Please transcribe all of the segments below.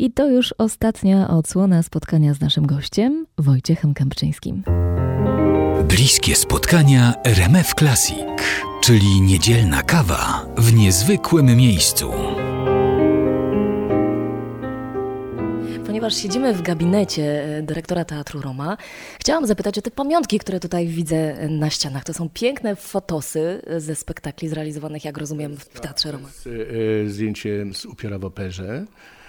I to już ostatnia odsłona spotkania z naszym gościem, Wojciechem Kępczyńskim. Bliskie spotkania RMF Classic, czyli niedzielna kawa w niezwykłym miejscu. Ponieważ siedzimy w gabinecie e, dyrektora Teatru Roma, chciałam zapytać o te pamiątki, które tutaj widzę e, na ścianach. To są piękne fotosy e, ze spektakli zrealizowanych, jak rozumiem, w Teatrze Roma. Zdjęcie z upiora w operze.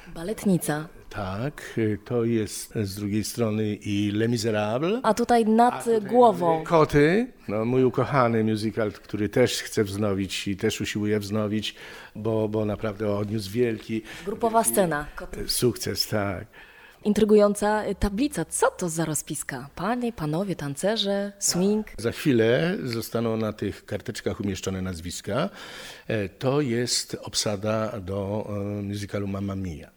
Baletnica. Tak, to jest z drugiej strony i Les Miserables. A tutaj nad A tutaj głową. Koty, no, mój ukochany musical, który też chcę wznowić i też usiłuję wznowić, bo, bo naprawdę odniósł wielki Grupowa scena. sukces, tak. Intrygująca tablica. Co to za rozpiska? Panie, panowie, tancerze, swing. Za chwilę zostaną na tych karteczkach umieszczone nazwiska. E, To jest obsada do e, musicalu Mamma Mia.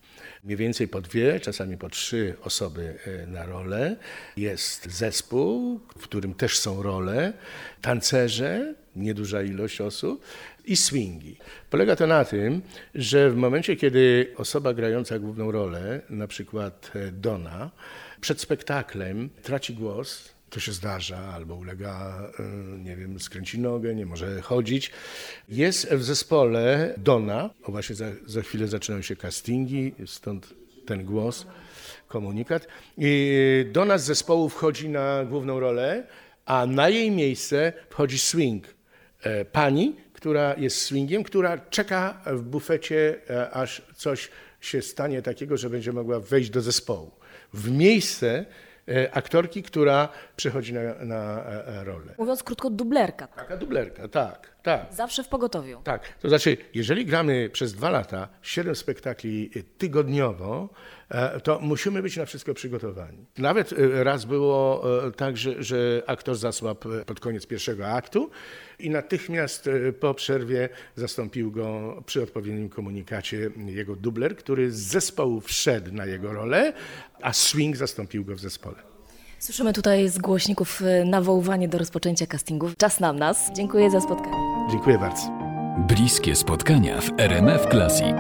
Mniej więcej po dwie, czasami po trzy osoby e, na rolę. Jest zespół, w którym też są role, tancerze, nieduża ilość osób i swingi. Polega to na tym, że w momencie, kiedy osoba grająca główną rolę, na przykład e, Donna, przed spektaklem traci głos, to się zdarza, albo ulega, e, nie wiem, skręci nogę, nie może chodzić. Jest w zespole Donna, o właśnie za, za chwilę zaczynają się castingi, stąd ten głos, komunikat. I Donna z zespołu wchodzi na główną rolę, a na jej miejsce wchodzi swing. E, Pani, która jest swingiem, która czeka w bufecie, e, aż coś się stanie takiego, że będzie mogła wejść do zespołu. W miejsce e, aktorki, która przychodzi na, na rolę. Mówiąc krótko, dublerka. Taka dublerka, tak, tak. Zawsze w pogotowiu. Tak, to znaczy, jeżeli gramy przez dwa lata siedem spektakli tygodniowo, e, to musimy być na wszystko przygotowani. Nawet e, raz było e, tak, że, że aktor zasłabł pod koniec pierwszego aktu i natychmiast po przerwie zastąpił go przy odpowiednim komunikacie jego dubler, który z zespołu wszedł na jego rolę, a swing zastąpił go w zespole. Słyszymy tutaj z głośników nawoływanie do rozpoczęcia castingów. Czas nam nas. Dziękuję za spotkanie. Dziękuję bardzo. Bliskie spotkania w RMF Classic.